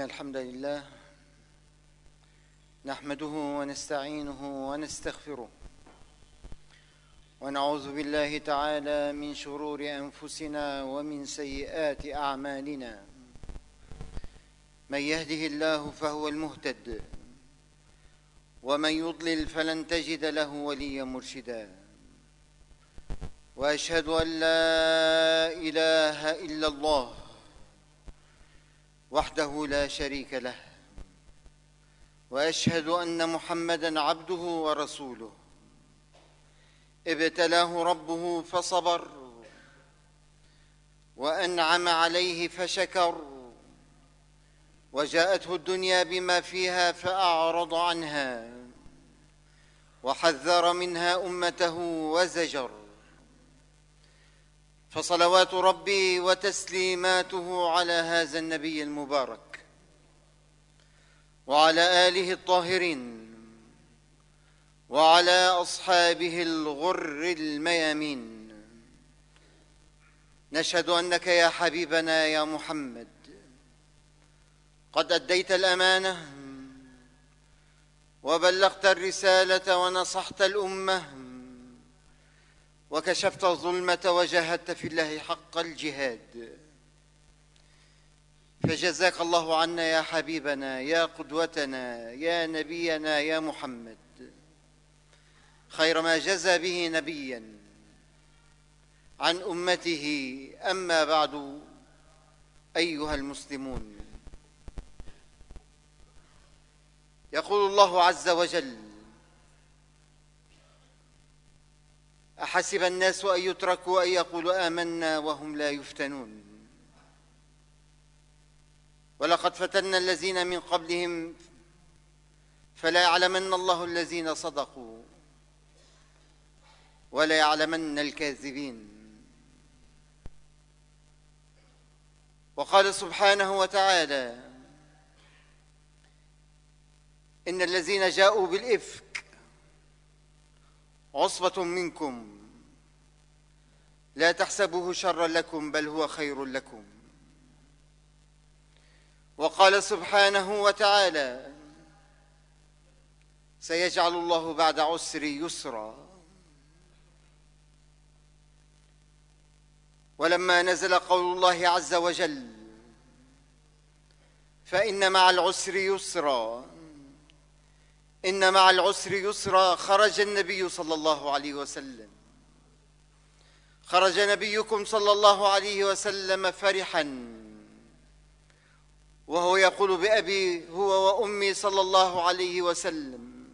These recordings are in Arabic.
إن الحمد لله نحمده ونستعينه ونستغفره ونعوذ بالله تعالى من شرور أنفسنا ومن سيئات أعمالنا. من يهده الله فهو المهتد ومن يضلل فلن تجد له وليا مرشدا. وأشهد أن لا إله إلا الله وحده لا شريك له وأشهد أن محمدا عبده ورسوله. ابتلاه ربه فصبر وأنعم عليه فشكر وجاءته الدنيا بما فيها فأعرض عنها وحذر منها أمته وزجر. فصلوات ربي وتسليماته على هذا النبي المبارك وعلى آله الطاهرين وعلى أصحابه الغر الميامين. نشهد أنك يا حبيبنا يا محمد قد أديت الأمانة وبلغت الرسالة ونصحت الأمة وكشفت الظلمة وجاهدت في الله حق الجهاد. فجزاك الله عنا يا حبيبنا يا قدوتنا يا نبينا يا محمد. خير ما جزى به نبيا عن أمته. أما بعد أيها المسلمون. يقول الله عز وجل أحسب الناس أن يتركوا أن يقولوا آمنا وهم لا يفتنون. ولقد فتنا الذين من قبلهم فلا يعلمن الله الذين صدقوا ولا يعلمن الكاذبين. وقال سبحانه وتعالى إن الذين جاءوا بالإفك عصبة منكم. لا تحسبوه شرا لكم بل هو خير لكم. وقال سبحانه وتعالى سيجعل الله بعد عسر يسرا. ولما نزل قول الله عز وجل فإن مع العسر يسرا. إن مع العسر يسرا خرج النبي صلى الله عليه وسلم. خرج نبيكم صلى الله عليه وسلم فرحا. وهو يقول بأبي هو وأمي صلى الله عليه وسلم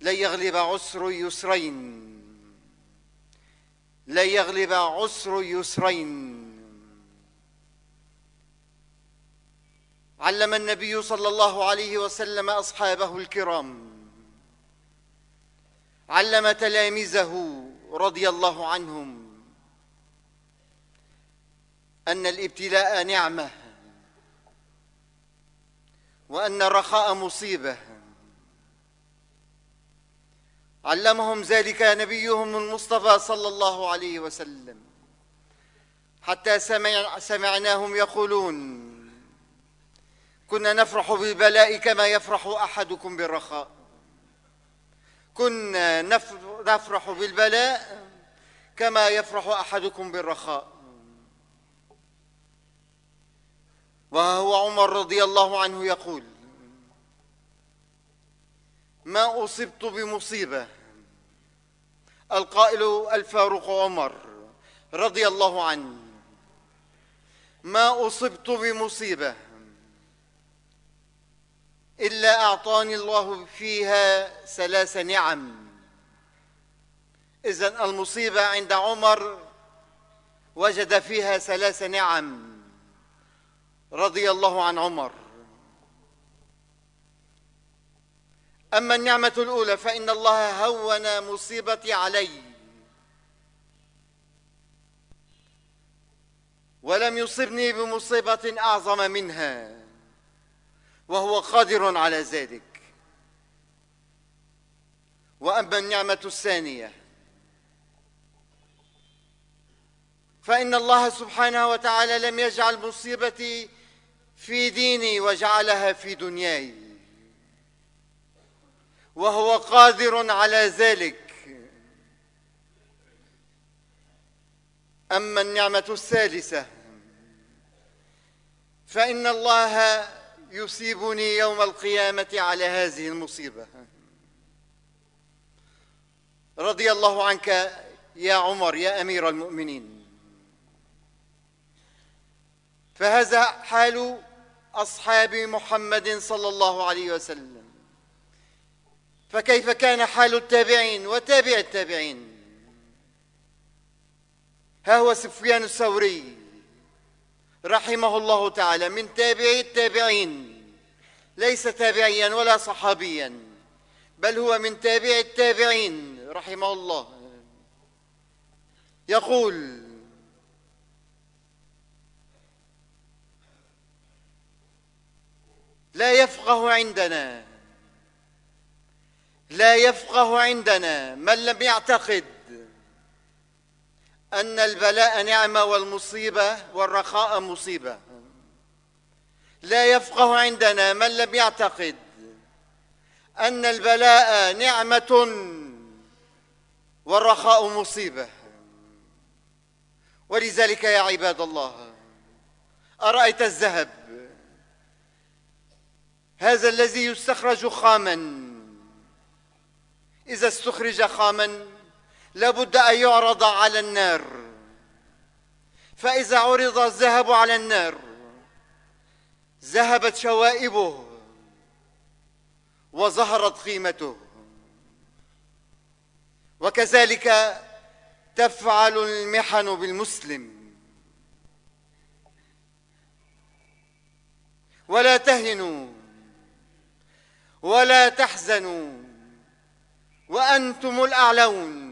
لن يغلب عسر يسرين. لن يغلب عسر يسرين. علم النبي صلى الله عليه وسلم أصحابه الكرام. علم تلاميذه رضي الله عنهم أن الابتلاء نعمة وأن الرخاء مصيبة. علمهم ذلك نبيهم المصطفى صلى الله عليه وسلم. حتى سمع سمعناهم يقولون كنا نفرح بالبلاء كما يفرح أحدكم بالرخاء. كنا نفرح بالبلاء كما يفرح أحدكم بالرخاء. وهو عمر رضي الله عنه يقول ما أصبت بمصيبة. القائل الفاروق عمر رضي الله عنه ما أصبت بمصيبة. إلا أعطاني الله فيها ثلاث نعم. اذا المصيبة عند عمر وجد فيها ثلاث نعم. رضي الله عن عمر. أما النعمة الأولى فإن الله هون مصيبتي علي. ولم يصبني بمصيبة أعظم منها. وهو قادر على ذلك. وأما النعمة الثانية فإن الله سبحانه وتعالى لم يجعل مصيبتي في ديني وجعلها في دنياي. وهو قادر على ذلك. أما النعمة الثالثة فإن الله يصيبني يوم القيامة على هذه المصيبة. رضي الله عنك يا عمر يا أمير المؤمنين. فهذا حال أصحاب محمد صلى الله عليه وسلم. فكيف كان حال التابعين وتابع التابعين؟ ها هو سفيان الثوري. رحمه الله تعالى من تابعي التابعين ليس تابعيا ولا صحابيا بل هو من تابع التابعين رحمه الله يقول لا يفقه عندنا لا يفقه عندنا من لم يعتقد أن البلاء نعمة والمصيبة والرخاء مصيبة. لا يفقه عندنا من لم يعتقد أن البلاء نعمة والرخاء مصيبة. ولذلك يا عباد الله أرأيت الذهب؟ هذا الذي يستخرج خاما. إذا استخرج خاما لابد أن يعرض على النار. فإذا عرض الذهب على النار ذهبت شوائبه وظهرت قيمته. وكذلك تفعل المحن بالمسلم. ولا تهنوا ولا تحزنوا وأنتم الأعلون.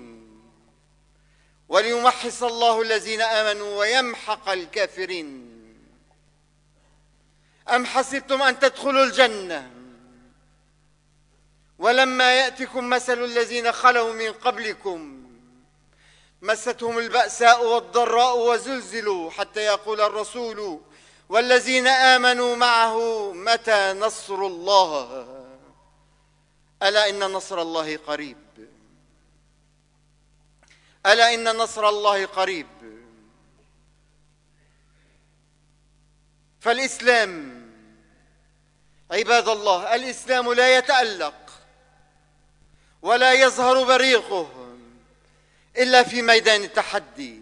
وليمحص الله الذين آمنوا ويمحق الكافرين. أم حسبتم أن تدخلوا الجنة؟ ولما يأتكم مثل الذين خلوا من قبلكم مستهم البأساء والضراء وزلزلوا حتى يقول الرسول والذين آمنوا معه متى نصر الله؟ ألا إن نصر الله قريب. ألا إن نصر الله قريب؟ فالإسلام عباد الله الإسلام لا يتألق ولا يظهر بريقه إلا في ميدان التحدي.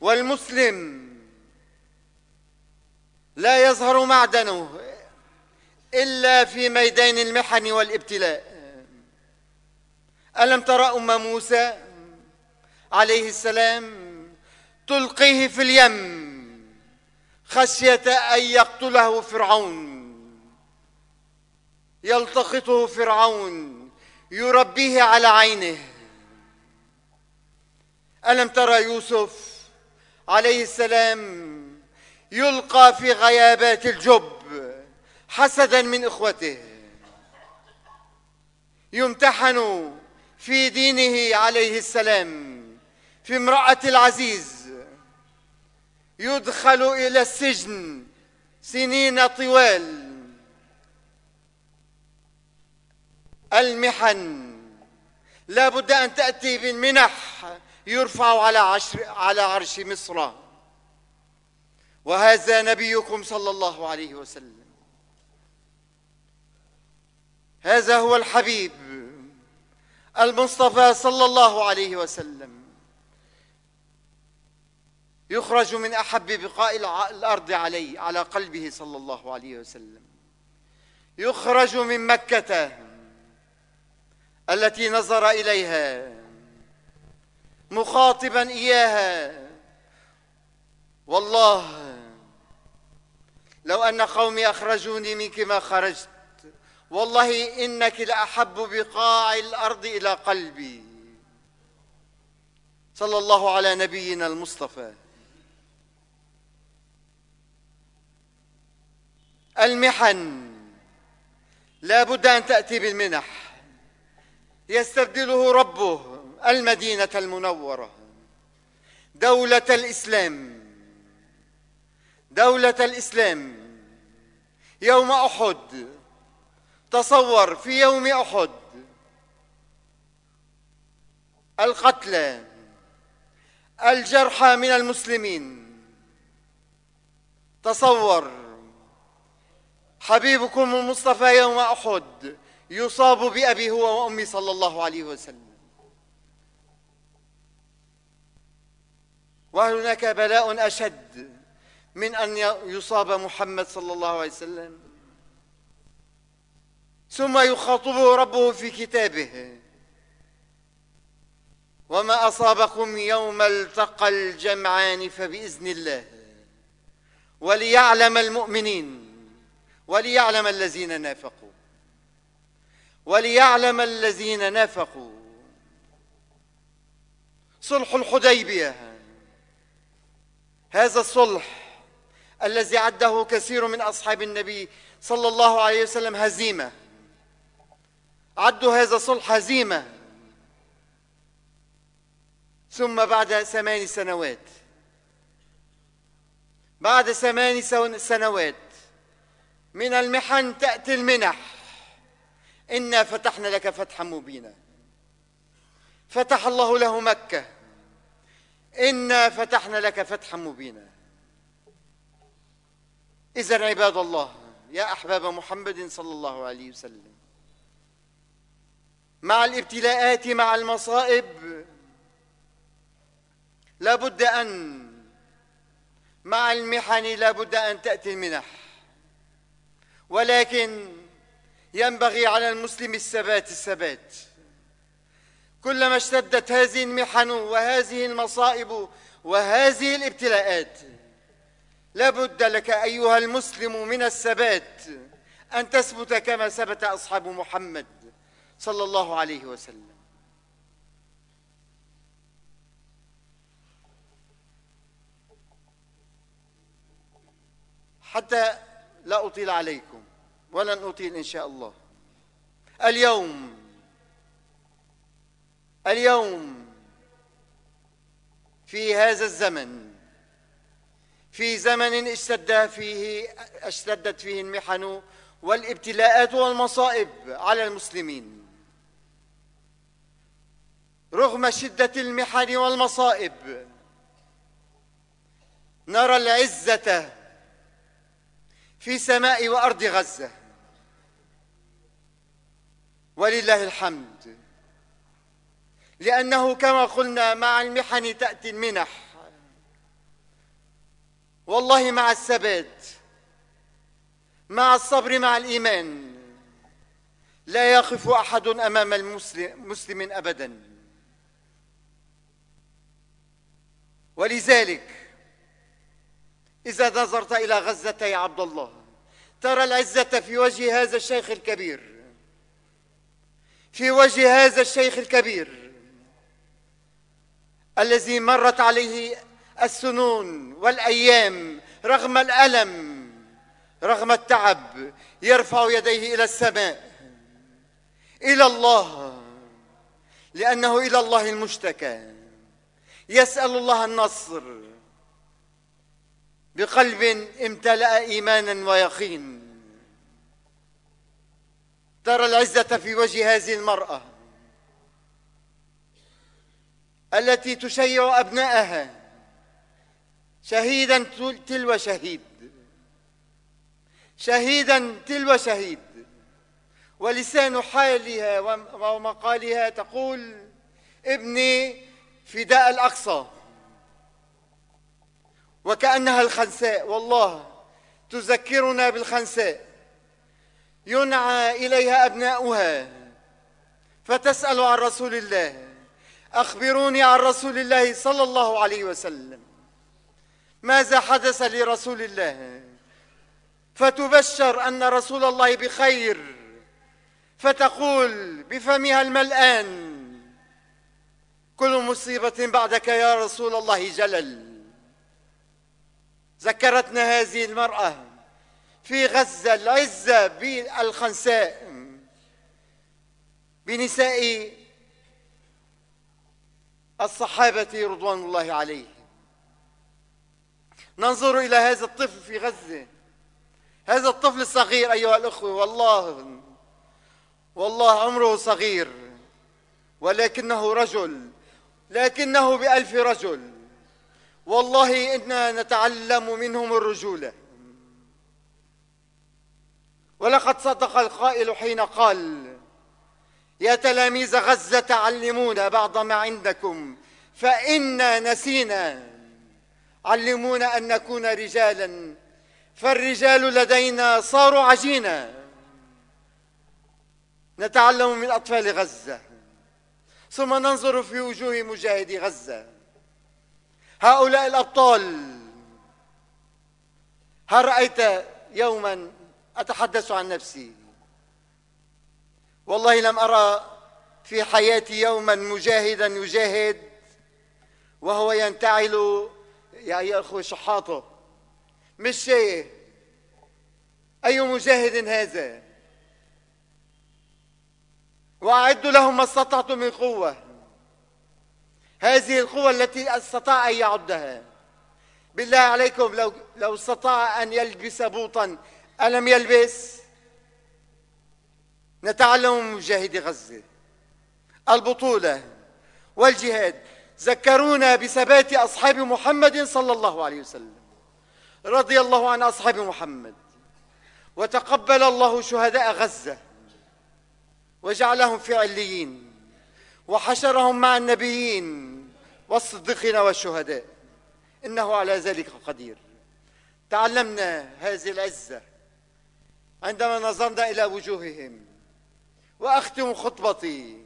والمسلم لا يظهر معدنه إلا في ميدان المحن والابتلاء. ألم ترى أم موسى عليه السلام تلقيه في اليم خشية أن يقتله فرعون؟ يلتقطه فرعون يربيه على عينه. ألم ترى يوسف عليه السلام يلقى في غيابات الجب حسدا من إخوته؟ يمتحن في دينه عليه السلام في امرأة العزيز. يدخل إلى السجن سنين طوال. المحن. لا بد أن تأتي بالمنح يرفع على عشر على عرش مصر. وهذا نبيكم صلى الله عليه وسلم. هذا هو الحبيب. المصطفى صلى الله عليه وسلم. يخرج من أحب بقاء الأرض عليه على قلبه صلى الله عليه وسلم. يخرج من مكة التي نظر إليها مخاطبا إياها. والله لو أن قومي أخرجوني منك ما خرجت والله إنك لأحب بقاع الأرض إلى قلبي. صلى الله على نبينا المصطفى. المحن. لا بد أن تأتي بالمنح. يستبدله ربه المدينة المنورة. دولة الإسلام. دولة الإسلام. يوم أحد. تصور في يوم أحد القتلى الجرحى من المسلمين. تصور حبيبكم المصطفى يوم أحد يصاب بأبي هو وأمي صلى الله عليه وسلم. وهل هناك بلاء أشد من أن يصاب محمد صلى الله عليه وسلم. ثم يخاطبه ربه في كتابه. وما أصابكم يوم التقى الجمعان فبإذن الله. وليعلم المؤمنين وليعلم الذين نافقوا. وليعلم الذين نافقوا. صلح الحديبية. هذا الصلح الذي عده كثير من أصحاب النبي صلى الله عليه وسلم هزيمة. عدوا هذا الصلح هزيمه ثم بعد ثمان سنوات. بعد ثمان سنوات من المحن تأتي المنح. إنا فتحنا لك فتحا مبينا. فتح الله له مكة. إنا فتحنا لك فتحا مبينا. إذا عباد الله يا أحباب محمد صلى الله عليه وسلم مع الابتلاءات مع المصائب لابد أن مع المحن لابد أن تأتي المنح. ولكن ينبغي على المسلم الثبات الثبات. كلما اشتدت هذه المحن وهذه المصائب وهذه الابتلاءات لابد لك أيها المسلم من الثبات أن تثبت كما ثبت أصحاب محمد. صلى الله عليه وسلم. حتى لا أطيل عليكم ولن أطيل إن شاء الله. اليوم اليوم في هذا الزمن في زمن اشتد فيه اشتدت فيه المحن والابتلاءات والمصائب على المسلمين. رغم شدة المحن والمصائب نرى العزة في سماء وأرض غزة. ولله الحمد. لأنه كما قلنا مع المحن تأتي المنح. والله مع الثبات مع الصبر مع الإيمان لا يقف أحد أمام المسلم أبدا. ولذلك إذا نظرت إلى غزة يا عبد الله ترى العزة في وجه هذا الشيخ الكبير. في وجه هذا الشيخ الكبير الذي مرت عليه السنون والأيام رغم الألم رغم التعب يرفع يديه إلى السماء إلى الله لأنه إلى الله المشتكى. يسأل الله النصر بقلب امتلأ إيمانا ويقين. ترى العزة في وجه هذه المرأة التي تشيع أبنائها شهيدا تلو شهيد شهيدا تلو شهيد. ولسان حالها ومقالها تقول ابني فداء الأقصى. وكأنها الخنساء والله تذكرنا بالخنساء. ينعى إليها أبناؤها فتسأل عن رسول الله. أخبروني عن رسول الله صلى الله عليه وسلم. ماذا حدث لرسول الله؟ فتبشر أن رسول الله بخير فتقول بفمها الملآن. كل مصيبة بعدك يا رسول الله جلل. ذكرتنا هذه المرأة في غزة العزة بالخنساء بنساء الصحابة رضوان الله عليهم. ننظر إلى هذا الطفل في غزة. هذا الطفل الصغير أيها الأخوة والله والله عمره صغير ولكنه رجل. لكنه بألف رجل. والله إنا نتعلم منهم الرجولة ولقد صدق القائل حين قال يا تلاميذ غزة علمونا بعض ما عندكم فإنا نسينا. علمونا أن نكون رجالا فالرجال لدينا صاروا عجينا. نتعلم من أطفال غزة. ثم ننظر في وجوه مجاهدي غزة. هؤلاء الأبطال هل رأيت يوما أتحدث عن نفسي؟ والله لم أرى في حياتي يوما مجاهدا يجاهد وهو ينتعل يا أخوة شحاطة. مش شيء. أي مجاهد هذا؟ وأعدوا لهم ما استطعتم من قوة. هذه القوة التي أستطاع أن يعدها. بالله عليكم لو لو استطاع أن يلبس بوطا ألم يلبس؟ نتعلم من مجاهدي غزة. البطولة والجهاد. ذكرونا بثبات أصحاب محمد صلى الله عليه وسلم. رضي الله عن أصحاب محمد. وتقبل الله شهداء غزة. وجعلهم في عليين وحشرهم مع النبيين والصديقين والشهداء. إنه على ذلك قدير. تعلمنا هذه العزة عندما نظرنا إلى وجوههم. وأختم خطبتي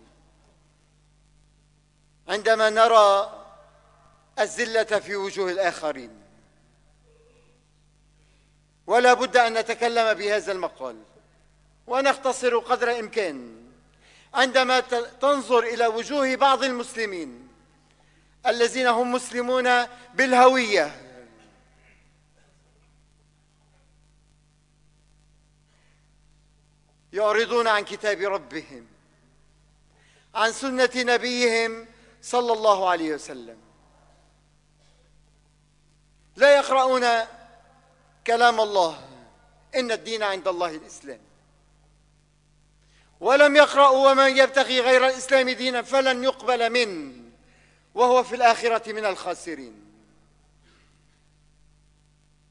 عندما نرى الزلة في وجوه الآخرين. ولا بد أن نتكلم بهذا المقال ونختصر قدر الإمكان. عندما تنظر إلى وجوه بعض المسلمين الذين هم مسلمون بالهوية. يعرضون عن كتاب ربهم عن سنة نبيهم صلى الله عليه وسلم. لا يقرؤون كلام الله. إن الدين عند الله الإسلام. ولم يقرأوا ومن يبتغي غير الإسلام دينا فلن يقبل منه وهو في الآخرة من الخاسرين.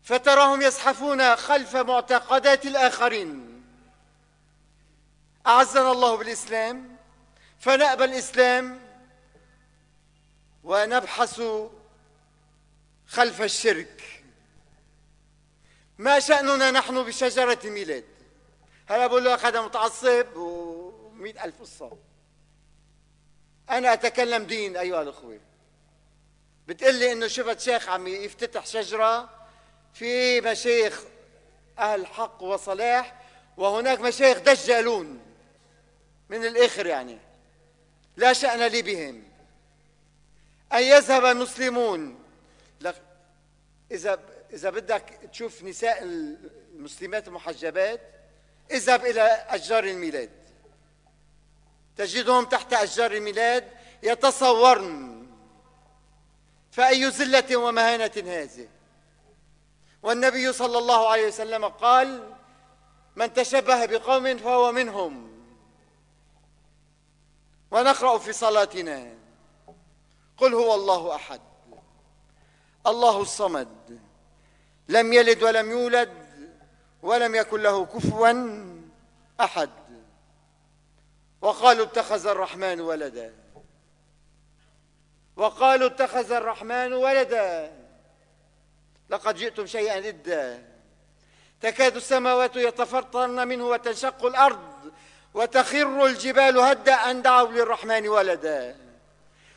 فتراهم يزحفون خلف معتقدات الآخرين. أعزنا الله بالإسلام فنأبى الإسلام ونبحث خلف الشرك. ما شأننا نحن بشجرة الميلاد هلا بقول لك هذا متعصب ومئة ألف قصة. أنا أتكلم دين أيها الأخوة. بتقول لي إنه شفت شيخ عم يفتتح شجرة في مشايخ أهل حق وصلاح وهناك مشايخ دجالون من الآخر يعني. لا شأن لي بهم. أن يذهب المسلمون. إذا إذا بدك تشوف نساء المسلمات المحجبات اذهب إلى أشجار الميلاد. تجدهم تحت أشجار الميلاد يتصورن. فأي زلة ومهانة هذه؟ والنبي صلى الله عليه وسلم قال من تشبه بقوم فهو منهم. ونقرأ في صلاتنا قل هو الله أحد الله الصمد لم يلد ولم يولد ولم يكن له كفوا أحد. وقالوا اتخذ الرحمن ولدا. وقالوا اتخذ الرحمن ولدا. لقد جئتم شيئا إدا تكاد السماوات يتفطرن منه وتنشق الأرض وتخر الجبال هدا أن دعوا للرحمن ولدا.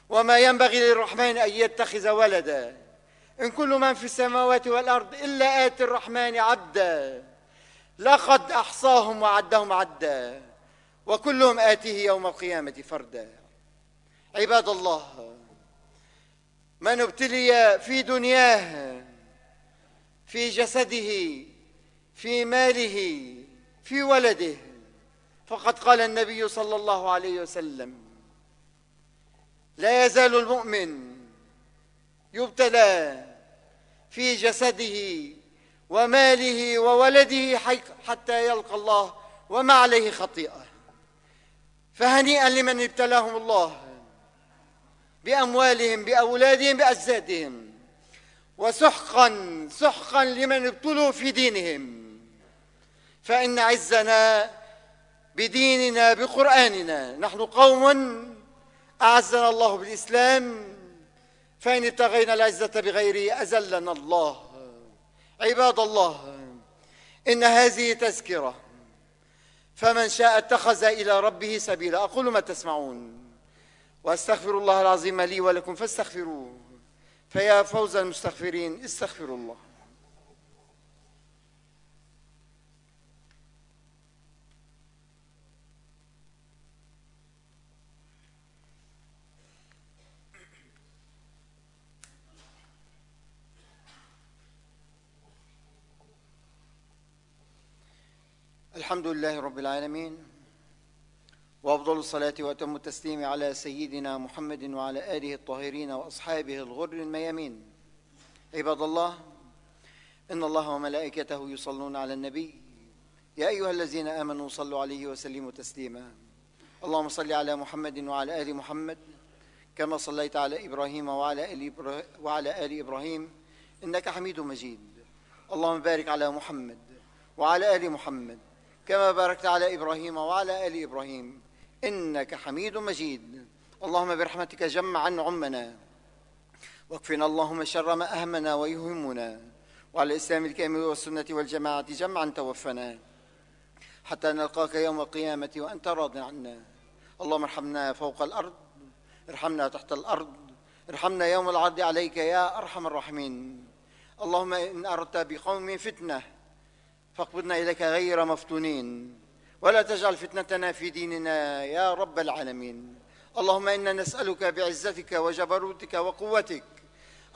وما ينبغي للرحمن أن يتخذ ولدا. إن كل من في السماوات والأرض إلا آتي الرحمن عبدا. لقد أحصاهم وعدهم عدا وكلهم آتيه يوم القيامة فردا. عباد الله من ابتلي في دنياه في جسده في ماله في ولده فقد قال النبي صلى الله عليه وسلم لا يزال المؤمن يبتلى في جسده وماله وولده حتى يلقى الله وما عليه خطيئة. فهنيئا لمن ابتلاهم الله بأموالهم بأولادهم بأجسادهم. وسحقا سحقا لمن ابتلوا في دينهم. فإن عزنا بديننا بقرآننا. نحن قوم أعزنا الله بالإسلام فإن ابتغينا العزة بغيره أذلنا الله. عباد الله إن هذه تذكرة فمن شاء اتخذ إلى ربه سبيلا. أقول ما تسمعون وأستغفر الله العظيم لي ولكم فاستغفروه فيا فوز المستغفرين استغفروا الله. الحمد لله رب العالمين وأفضل الصلاة وأتم التسليم على سيدنا محمد وعلى آله الطاهرين وأصحابه الغر الميامين. عباد الله إن الله وملائكته يصلون على النبي. يا أيها الذين آمنوا صلوا عليه وسلموا تسليما. اللهم صل على محمد وعلى آل محمد كما صليت على إبراهيم وعلى آل وعلى آل إبراهيم إنك حميد مجيد. اللهم بارك على محمد وعلى آل محمد كما باركت على إبراهيم وعلى آل إبراهيم. إنك حميد مجيد. اللهم برحمتك جمع عن عمنا. واكفنا اللهم شر ما أهمنا ويهمنا. وعلى الإسلام الكامل والسنة والجماعة جمعا توفنا. حتى نلقاك يوم القيامة وأنت راض عنا. اللهم ارحمنا فوق الأرض. ارحمنا تحت الأرض. ارحمنا يوم العرض عليك يا أرحم الراحمين. اللهم إن أردت بقوم فتنة فاقبضنا إليك غير مفتونين. ولا تجعل فتنتنا في ديننا يا رب العالمين. اللهم إنا نسألك بعزتك وجبروتك وقوتك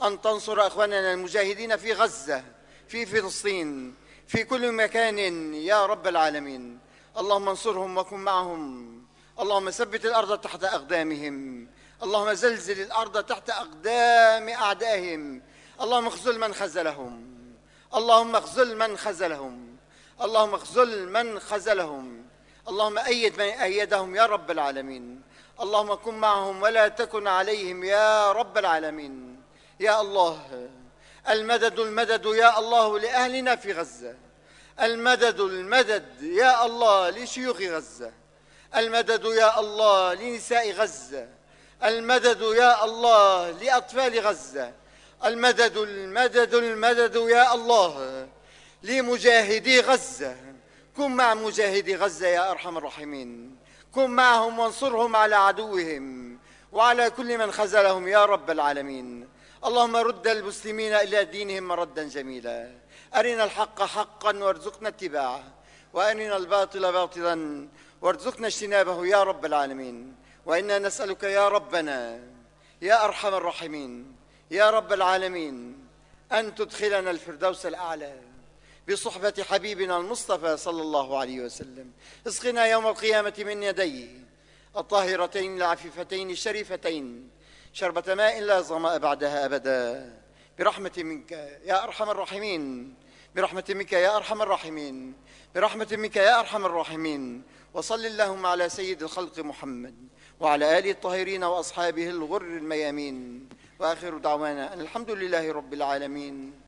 أن تنصر أخواننا المجاهدين في غزة في فلسطين في كل مكان يا رب العالمين. اللهم انصرهم وكن معهم. اللهم ثبت الأرض تحت أقدامهم. اللهم زلزل الأرض تحت أقدام أعدائهم. اللهم اخذل من خذلهم. اللهم اخذل من خذلهم. اللهم اخذل من خذلهم. اللهم أيد من أيدهم يا رب العالمين. اللهم كن معهم ولا تكن عليهم يا رب العالمين. يا الله المدد المدد يا الله لأهلنا في غزة. المدد المدد يا الله لشيوخ غزة. المدد يا الله لنساء غزة. المدد يا الله لأطفال غزة. المدد المدد المدد يا الله لمجاهدي غزة. كن مع مجاهدي غزة يا أرحم الراحمين. كن معهم وانصرهم على عدوهم. وعلى كل من خذلهم يا رب العالمين. اللهم رد المسلمين إلى دينهم مردا جميلا. أرنا الحق حقا وارزقنا اتباعه. وأرنا الباطل باطلا وارزقنا اجتنابه يا رب العالمين. وإنا نسألك يا ربنا يا أرحم الراحمين يا رب العالمين أن تدخلنا الفردوس الأعلى. بصحبة حبيبنا المصطفى صلى الله عليه وسلم. اسقنا يوم القيامة من يديه. الطاهرتين العفيفتين الشريفتين. شربة ماء لا ظمأ بعدها أبدا. برحمة منك يا أرحم الراحمين. برحمة منك يا أرحم الراحمين. برحمة منك يا أرحم الراحمين. وصل اللهم على سيد الخلق محمد وعلى آله الطاهرين وأصحابه الغر الميامين. وآخر دعوانا أن الحمد لله رب العالمين.